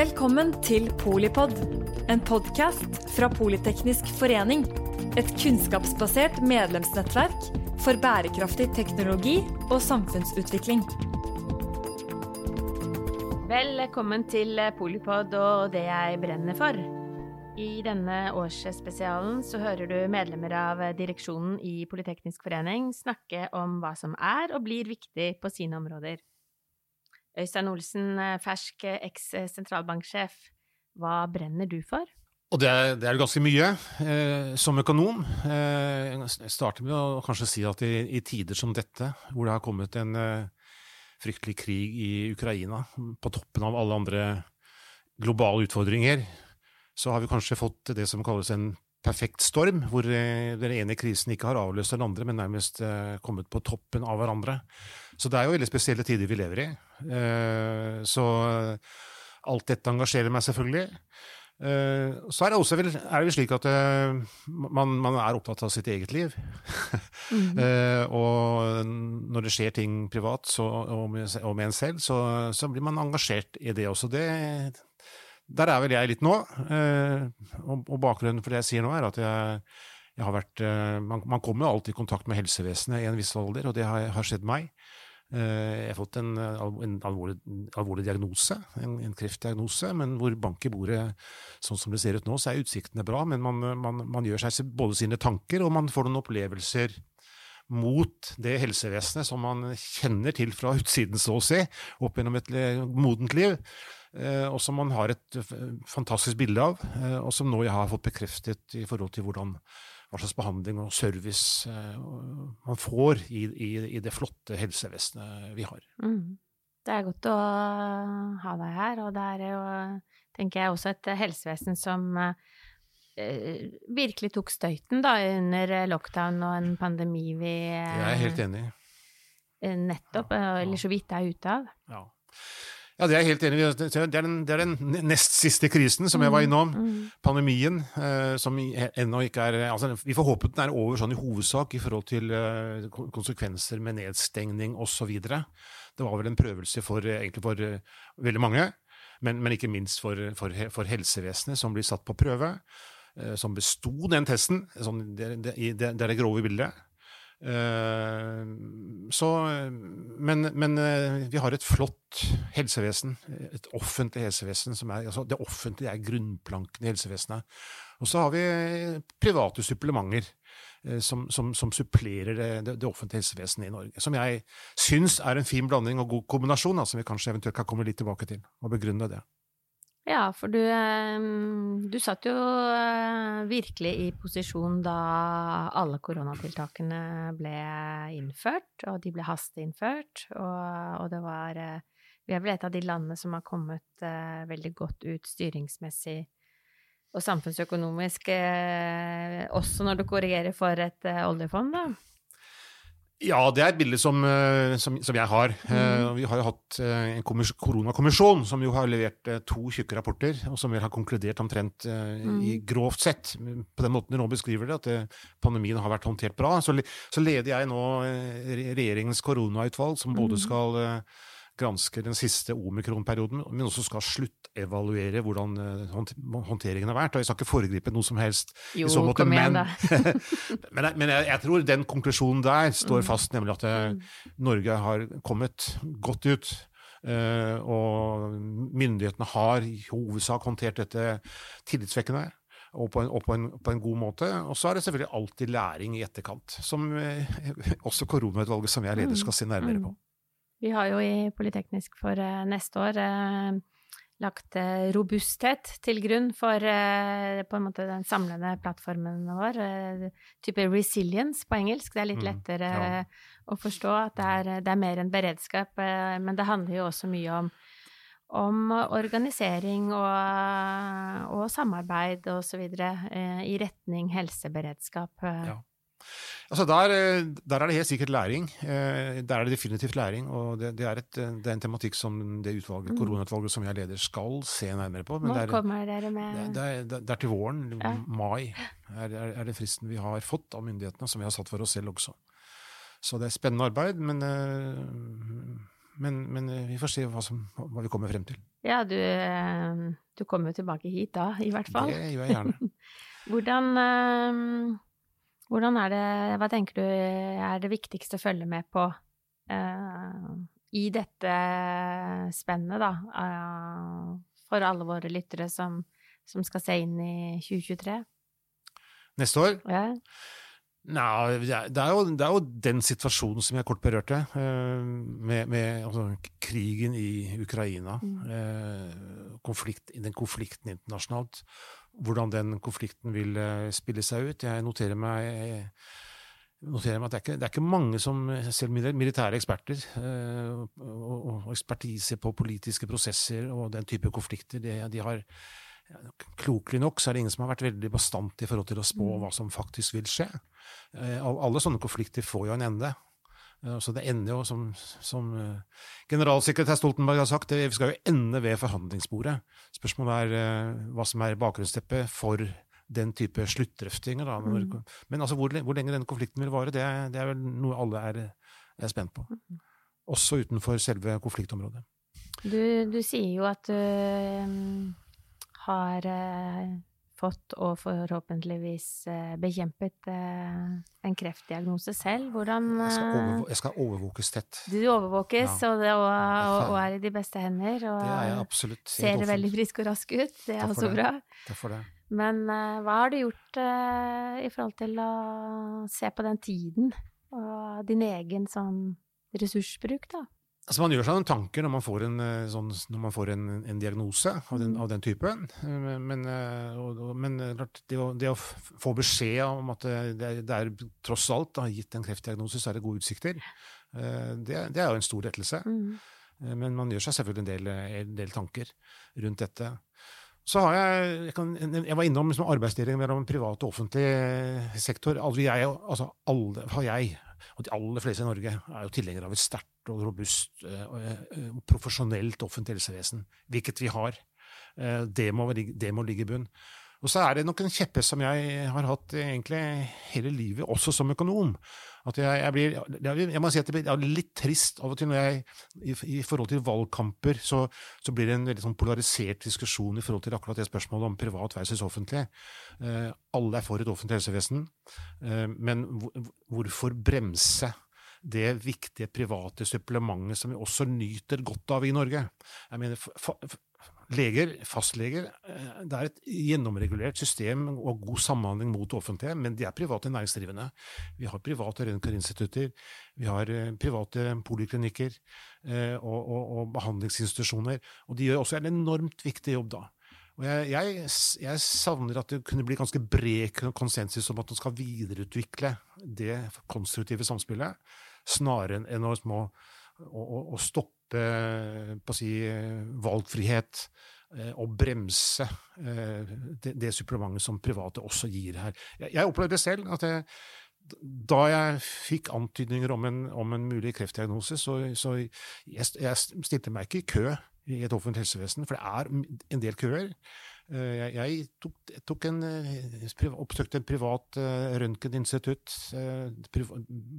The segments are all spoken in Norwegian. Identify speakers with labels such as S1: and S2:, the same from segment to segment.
S1: Velkommen til Polipod, en podkast fra Politeknisk forening. Et kunnskapsbasert medlemsnettverk for bærekraftig teknologi og samfunnsutvikling.
S2: Velkommen til Polipod og det jeg brenner for. I denne årsspesialen så hører du medlemmer av direksjonen i Politeknisk forening snakke om hva som er og blir viktig på sine områder. Øystein Olsen, fersk eks-sentralbanksjef, hva brenner du for?
S3: Og det er, det er ganske mye. Eh, som økonom eh, Jeg starter med å kanskje si at i, i, tider som dette, hvor det har kommet en eh, fryktelig krig i Ukraina, på toppen av alle andre globale utfordringer, så har vi kanskje fått det som kalles en perfekt storm, hvor eh, den ene krisen ikke har avløst den andre, men nærmest eh, kommet på toppen av hverandre. Så det er jo veldig spesielle tider vi lever i. Eh, så alt dette engasjerer meg selvfølgelig. Så er det også vel, er det slik at man, man, er opptatt av sitt eget liv. Mm -hmm. og når det skjer ting privat så, og, med, og, med, en selv, så, så, blir man engasjert i det også. Det, der er vel jeg litt nå. og, og bakgrunnen for det jeg sier nå, er at jeg, jeg har vært man, man kommer alltid i kontakt med helsevesenet i en viss alder, og det har, har skjedd meg. Eh, jeg har fått en, en alvorlig, alvorlig, diagnose, en, en, kreftdiagnose, men hvor bank i bordet, sånn som det ser ut nå, så er utsiktene bra. Men man, man, man gjør seg både sine tanker, og man får noen opplevelser mot det helsevesenet som man kjenner til fra utsiden, så å si, opp gjennom et modent liv. Eh, og som man har et fantastisk bilde av, eh, og som nå jeg har fått bekreftet i forhold til hvordan hva slags behandling og service eh, man får i, i, i det flotte helsevesenet vi har. Mm.
S2: Det er godt å ha deg her, og det er jo, tenker jeg, også et helsevesen som eh, virkelig tok støyten da, under lockdown og en pandemi vi
S3: Jeg er helt enig.
S2: Nettopp, ja, ja. eller så vidt er ute av.
S3: Ja. Ja, det er jeg helt enig i. Det er den, det er den nest siste krisen som jeg var mm, innom. Mm. Pandemien, eh, som ennå ikke er altså, Vi får håpe den er over sånn i hovedsak i forhold til eh, konsekvenser med nedstengning osv. Det var vel en prøvelse for, egentlig for veldig mange, men, men, ikke minst for, for, for, helsevesenet, som blir satt på prøve. Som besto den testen. Sånn, det, det, det er det grove bildet. Eh, så, men, men, eh, vi har et flott helsevesen, et offentlig helsevesen. som er, altså Det offentlige er grunnplanken i helsevesenet. Og så har vi private supplementer eh, som, som, som supplerer det, det, offentlige helsevesenet i Norge. Som jeg syns er en fin blanding og god kombinasjon, som vi kanskje eventuelt kan komme litt tilbake til og begrunne det.
S2: Ja, for du, du satt jo eh, virkelig i posisjon da alle koronatiltakene ble innført, og de ble hasteinnført, og, og det var eh, Vi er vel et av de landene som har kommet veldig godt ut styringsmessig og samfunnsøkonomisk, også når du korrigerer for et oljefond, da?
S3: Ja, det er et bilde som, eh, som, som jeg har. Mm. Vi har jo hatt eh, en koronakommisjon som jo har levert to tjukke rapporter, og som vel har konkludert omtrent mm. i grovt sett, på den måten de nå beskriver det, at pandemien har vært håndtert bra. Så, så leder jeg nå regjeringens koronautvalg, som både mm. Gransker den siste omikron-perioden, men også skal sluttevaluere hvordan eh, håndteringen har vært. Og jeg skal ikke foregripe noe som helst.
S2: Jo, måte, kom igjen,
S3: da. men, men jeg, jeg, tror den konklusjonen der står mm. fast, nemlig at eh, mm. Norge har kommet godt ut. Uh, og myndighetene har i hovedsak håndtert dette tillitsvekkende. Og, på en, og på, en, på en, god måte. Og så er det selvfølgelig alltid læring i etterkant, som også koronautvalget som jeg leder skal se nærmere på.
S2: Vi har jo i Politeknisk for uh, neste år uh, lagt uh, robusthet til grunn for på en måte den samlende plattformen vår. type resilience på engelsk. Det er litt mm, lettere ja. å forstå at det er, det er mer enn beredskap. men det handler jo også mye om, om organisering og, og samarbeid og så i retning helseberedskap. Ja.
S3: Altså der, eh, der, er det helt sikkert læring. Eh, der er det definitivt læring. Og det, det, er, et, det er, en tematikk som det utvalget, mm. koronautvalget som jeg leder, skal se nærmere på.
S2: Men Nå kommer dere med
S3: det, er, det er til våren, ja. mai, er, er, det fristen vi har fått av myndighetene, som vi har satt for oss selv også. Så det er spennende arbeid, men, eh, Men, men vi får se hva, som, hva, vi kommer frem til.
S2: Ja, du, du kommer jo tilbake hit da, i hvert fall.
S3: Det gjør jeg gjerne.
S2: hvordan, hvordan er det Hva tenker du er det viktigste å følge med på uh, i dette spennet, da? Uh, for alle våre lyttere som, som, skal se inn i 2023?
S3: Neste år?
S2: Ja.
S3: Nei, det er, jo, det er, jo, den situasjonen som jeg kort berørte, uh, med, med altså, krigen i Ukraina. Mm. Konflikt, den konflikten internasjonalt hvordan den konflikten vil eh, spille seg ut. Jeg noterer meg, noterer meg at det er, ikke, det er, ikke, mange som, selv militære eksperter eh, og, ekspertise på politiske prosesser og den type konflikter, de, de har Klokelig nok så er det ingen som har vært veldig bastant i forhold til å spå mm. hva som faktisk vil skje. Eh, alle sånne konflikter får jo en ende. Så det ender jo, som, som eh, generalsekretær Stoltenberg har sagt, vi skal jo ende ved forhandlingsbordet. Spørsmålet er uh, hva som er bakgrunnsteppet for den type sluttdrøftinger. Mm. Men altså, hvor, hvor, lenge denne konflikten vil vare, det, det er vel noe alle er, er spent på. Mm. Også utenfor selve konfliktområdet.
S2: Du, du sier jo at du har fått og forhåpentligvis eh, bekjempet eh, en kreftdiagnose selv. Hvordan
S3: jeg skal, overvå jeg skal overvåkes tett.
S2: Du overvåkes ja. og, og, og, er i de beste hender. Og
S3: det er jeg absolutt.
S2: ser veldig frisk og rask ut. Det er også det. bra.
S3: Takk for det.
S2: Men hva har du gjort i forhold til å se på den tiden og din egen sånn ressursbruk, da?
S3: Altså Man gjør seg noen tanker når man får en, eh, sånn, man får en, en diagnose av den, av den, typen. Eh, men, eh, og, men det, å, det, å, få beskjed om at det, det er tross alt, da, gitt en kreftdiagnose, så er det gode utsikter, det, det er jo en stor lettelse. Mm. Men man gjør seg selvfølgelig en del, en del tanker rundt dette. Så har jeg Jeg, kan, jeg var innom liksom arbeidsdelingen mellom privat og offentlig sektor. Altså, jeg, altså alle, har jeg, og de aller fleste i Norge, er jo tilhengere av et sterkt og robust eh, og profesjonelt offentlig helsevesen, hvilket vi har. Eh, det må, det må ligge i bunn. Og så er det nok en kjepphest som jeg har hatt egentlig hele livet, også som økonom. At jeg, jeg blir jeg må si at det blir litt trist av og til når jeg i, i forhold til valgkamper så, så, blir det en veldig sånn polarisert diskusjon i forhold til akkurat det spørsmålet om privat versus offentlig. Eh, alle er for et offentlig helsevesen, eh, men hvorfor bremse? det viktige private supplementet som vi også nyter godt av i Norge. Jeg mener, leger, fastleger, eh, det er et gjennomregulert system og god samhandling mot det offentlige, men de er private næringsdrivende. Vi har private røntgeninstitutter, vi har eh, private poliklinikker eh, og, og, og behandlingsinstitusjoner, og de gjør også en enormt viktig jobb da. Og jeg, jeg, jeg, savner at det kunne bli ganske bred konsensus om at man skal videreutvikle det konstruktive samspillet snarere enn å, å, å stoppe på å si, valgfrihet eh, og bremse eh, det, det, supplementet som private også gir her. Jeg opplevde selv at jeg, da jeg fikk antydninger om en, om en mulig kreftdiagnose, så, så jeg, jeg, stilte meg ikke i kø i et offentlig helsevesen, for det er en del køer. Eh, jeg, jeg tok, tok en, eh, oppsøkte en privat uh, røntgeninstitutt,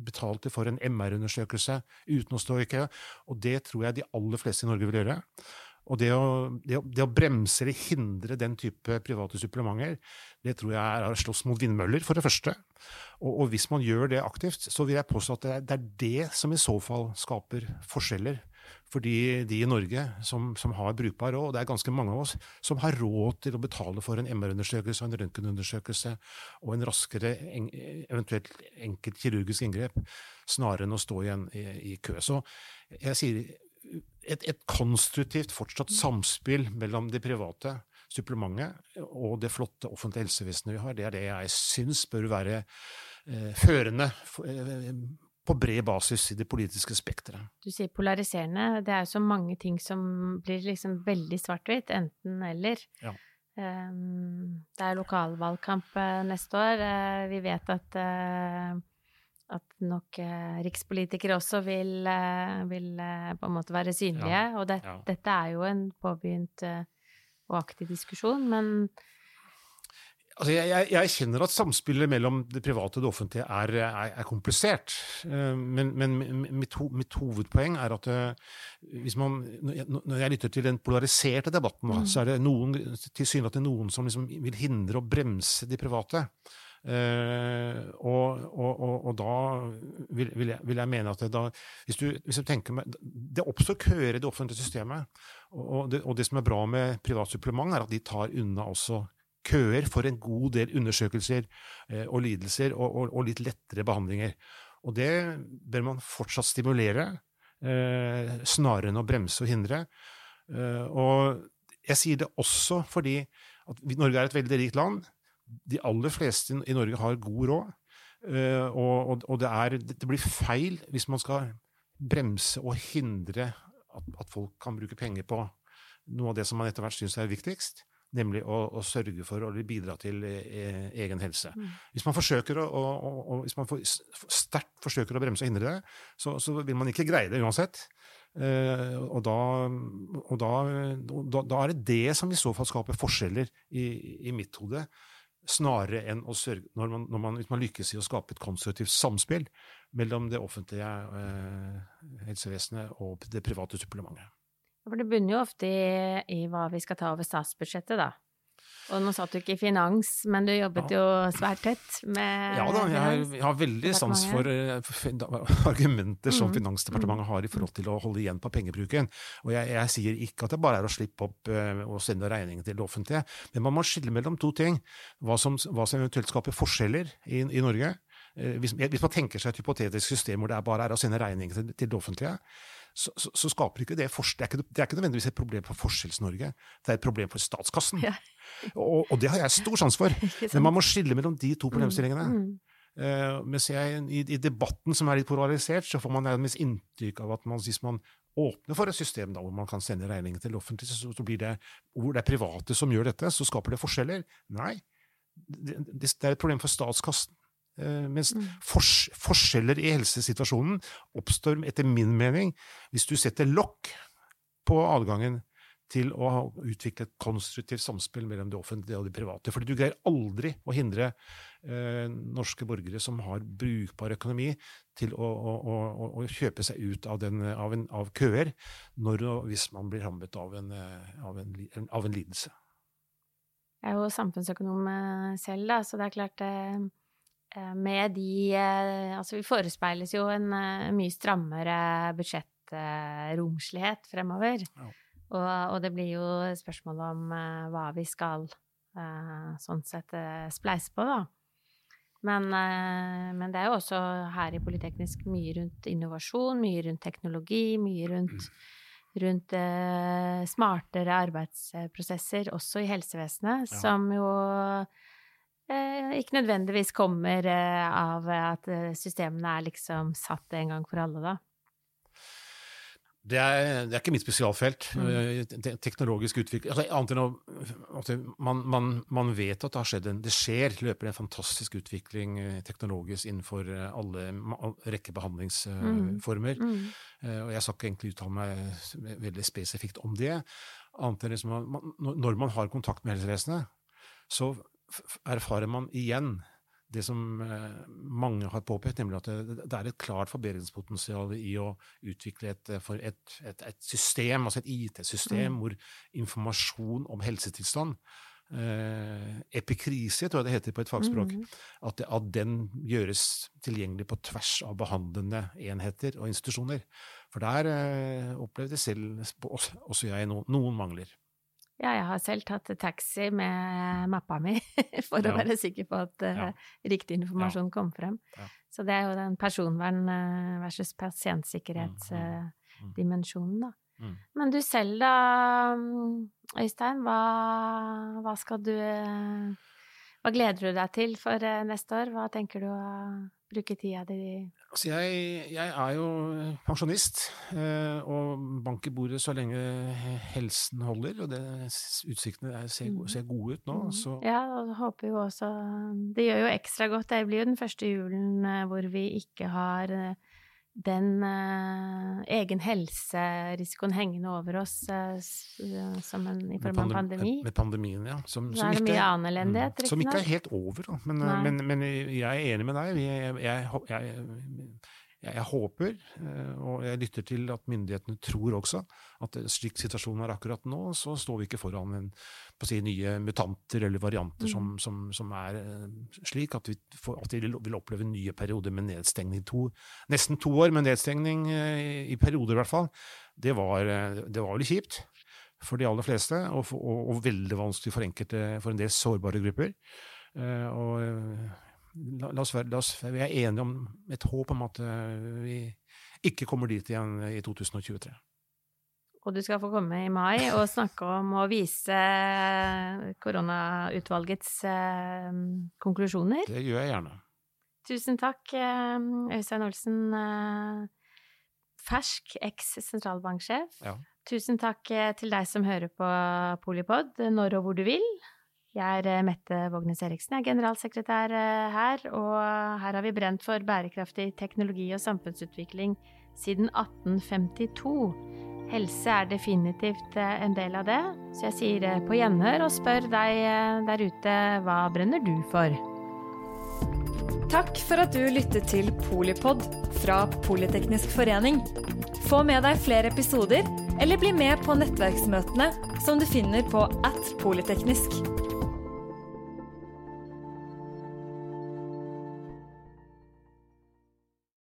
S3: betalte for en MR-undersøkelse uten å stå i kø, og det tror jeg de aller fleste i Norge vil gjøre. Og det å, det, å, det å, bremse eller hindre den type private supplementer, det tror jeg er å slåss mot vindmøller, for det første. Og, og, hvis man gjør det aktivt, så vil jeg påstå at det er, det er det som i så fall skaper forskjeller fordi de i Norge som, som har brukbar råd, og det er ganske mange av oss, som har råd til å betale for en MR-undersøkelse og en røntgenundersøkelse og en raskere, en, eventuelt enkelt kirurgisk inngrep, snarere enn å stå igjen i, i kø. Så jeg sier et, et, konstruktivt fortsatt samspill mellom det private supplementet og det flotte offentlige helsevesenet vi har, det er det jeg syns bør være eh, førende for, eh, på bred basis i det politiske spekteret.
S2: Du sier polariserende. Det er jo så mange ting som blir liksom veldig svart-hvitt, enten-eller. Ja. Um, det er lokalvalgkamp uh, neste år. Uh, vi vet at, uh, at nok rikspolitikere også vil, vil på en måte være synlige. Ja. Og det, ja. dette er jo en påbegynt og aktiv diskusjon, men
S3: Altså jeg, jeg, jeg, kjenner at samspillet mellom det private og det offentlige er, er, er komplisert. Eh, men, men mitt, mitt, hovedpoeng er at eh, hvis man, når jeg lytter til den polariserte debatten, mm. så er det noen, tilsynelatende noen som liksom vil hindre og bremse de private. Uh, og, og, og, og, da vil, vil, jeg, vil, jeg, mene at det, da, hvis, du, hvis du tenker meg, Det oppstår køer i det offentlige systemet. Og det, og det, som er bra med privat supplement, er at de tar unna også køer for en god del undersøkelser eh, og lidelser og, og, og, litt lettere behandlinger. Og det bør man fortsatt stimulere, eh, snarere enn å bremse og hindre. Eh, og jeg sier det også fordi at Norge er et veldig rikt land. De aller fleste i Norge har god råd. Eh, og, og det, er, det, blir feil hvis man skal bremse og hindre at, at folk kan bruke penger på noe av det som man etter hvert syns er viktigst nemlig å, å, sørge for å bidra til eh, egen helse. Mm. Hvis man forsøker å, å, å hvis man for, sterkt forsøker å bremse og hindre det, så, så, vil man ikke greie det uansett. Eh, og, da, og da, da, da, er det det som i så fall skaper forskjeller i, i mitt hode, snarere enn å sørge når man, når man, Hvis man lykkes i å skape et konstruktivt samspill mellom det offentlige eh, helsevesenet og det private supplementet.
S2: For det bunner jo ofte i, i, hva vi skal ta over statsbudsjettet, da. Og nå satt du ikke i finans, men du jobbet ja. jo svært tett med
S3: Ja da, jeg, jeg har veldig sans for uh, argumenter som mm. Finansdepartementet har i forhold til å holde igjen på pengebruken. Og jeg, jeg sier ikke at det bare er å slippe opp uh, og sende regningen til det offentlige, men man må skille mellom to ting. Hva som, hva som eventuelt skaper forskjeller i, i Norge. Uh, hvis, hvis, man tenker seg et hypotetisk system hvor det bare er å sende regningen til, til det offentlige, så, så, så, skaper ikke det det er, ikke, det er ikke nødvendigvis et problem for Forskjells-Norge, det er et problem for statskassen. Ja. og, og, det har jeg stor sans for. Men man må skille mellom de to problemstillingene. Mm. Mm. Uh, mens jeg, i, i, debatten som er litt polarisert, så får man nærmest inntrykk av at man, hvis man åpner for et system da, hvor man kan sende regninger til offentlig, så, så blir det, hvor det er private som gjør dette, så skaper det forskjeller. Nei, det, det er et problem for statskassen. Eh, mens mm. fors forskjeller i helsesituasjonen oppstår etter min mening hvis du setter lokk på adgangen til å utvikle et konstruktivt samspill mellom det offentlige og det private. Fordi du greier aldri å hindre eh, norske borgere som har brukbar økonomi, til å, å, å, å kjøpe seg ut av, den, av, en, av køer når og hvis man blir rammet av en, eh, av en, av en lidelse.
S2: Jeg er jo samfunnsøkonom eh, selv, da, så det er klart Eh, med de eh, Altså, vi forespeiles jo en eh, mye strammere budsjettromslighet fremover. Ja. Og, og, det blir jo spørsmål om hva vi skal sånn sett spleise på, da. Men, men, det er jo også her i Politeknisk mye rundt innovasjon, mye rundt teknologi, mye rundt, mm. rundt smartere arbeidsprosesser, også i helsevesenet, ja. som jo eh, ikke nødvendigvis kommer eh, av at eh, systemene er liksom satt en gang for alle, da.
S3: Det er, det er, ikke mitt spesialfelt. Mm. Eh, teknologisk utvikling altså, Annet enn å altså, man, man, man, vet at det har skjedd en Det skjer, løper en fantastisk utvikling teknologisk innenfor alle rekke behandlingsformer. Mm. Mm. Og jeg skal ikke egentlig uttale meg veldig spesifikt om det. Annet enn liksom, man, når man har kontakt med helsevesenet, så erfarer man igjen det som eh, mange har påpekt, nemlig at det, er et klart forbedringspotensial i å utvikle et, eh, et, et, et system, altså et IT-system, mm. hvor informasjon om helsetilstand eh, Epikrise, tror jeg det heter på et fagspråk. Mm. At, at, den gjøres tilgjengelig på tvers av behandlende enheter og institusjoner. For der eh, opplevde selv også jeg no, noen mangler.
S2: Ja, jeg har selv tatt taxi med mappa mi for ja. å være sikker på at uh, ja. riktig informasjon ja. kom frem. Så det er jo den personvern uh, versus pasientsikkerhetsdimensjonen, uh, da. Mm. Men du selv da, Øystein, hva, hva skal du Hva gleder du deg til for neste år? Hva tenker du å bruke tida di
S3: Altså jeg, jeg, er jo pensjonist, eh, og bank i bordet så lenge helsen holder. Og det, utsiktene ser, mm. ser, gode ut nå. Mm. Så.
S2: Ja, og håper jo også Det gjør jo ekstra godt. Det blir jo den første julen eh, hvor vi ikke har eh, den eh, egen helserisikoen hengende over oss eh, som en, i form av pandemi.
S3: Med pandemien, ja.
S2: Som, som, ikke, mm,
S3: som ikke er helt over, da. Men, men, men, jeg er enig med deg. Jeg, jeg, jeg, jeg, jeg, håper, eh, og jeg lytter til at myndighetene tror også, at slik situasjonen er akkurat nå, så står vi ikke foran en, si, nye mutanter eller varianter mm. som, som, som, er eh, slik at vi, får, at vi, vil oppleve nye perioder med nedstengning. To, nesten to år med nedstengning, eh, i perioder i hvert fall. Det var, det var veldig kjipt for de aller fleste, og, og, og veldig vanskelig for enkelte, for en del sårbare grupper. og La, la, oss være, la oss være enige om et håp om at uh, vi ikke kommer dit igjen i 2023.
S2: Og du skal få komme i mai og snakke om å vise koronautvalgets uh, konklusjoner.
S3: Det gjør jeg gjerne.
S2: Tusen takk, Øystein Olsen, fersk eks-sentralbanksjef. Ja. Tusen takk til deg som hører på Polipod når og hvor du vil. Jeg er eh, Mette Vågnes Eriksen, jeg er generalsekretær eh, her, og her har vi brent for bærekraftig teknologi og samfunnsutvikling siden 1852. Helse er definitivt eh, en del av det, så jeg sier på gjenhør og spør deg der ute hva brenner du for?
S1: Takk for at du lyttet til Polipod fra Politeknisk forening. Få med deg flere episoder, eller bli med på nettverksmøtene som du finner på at polyteknisk.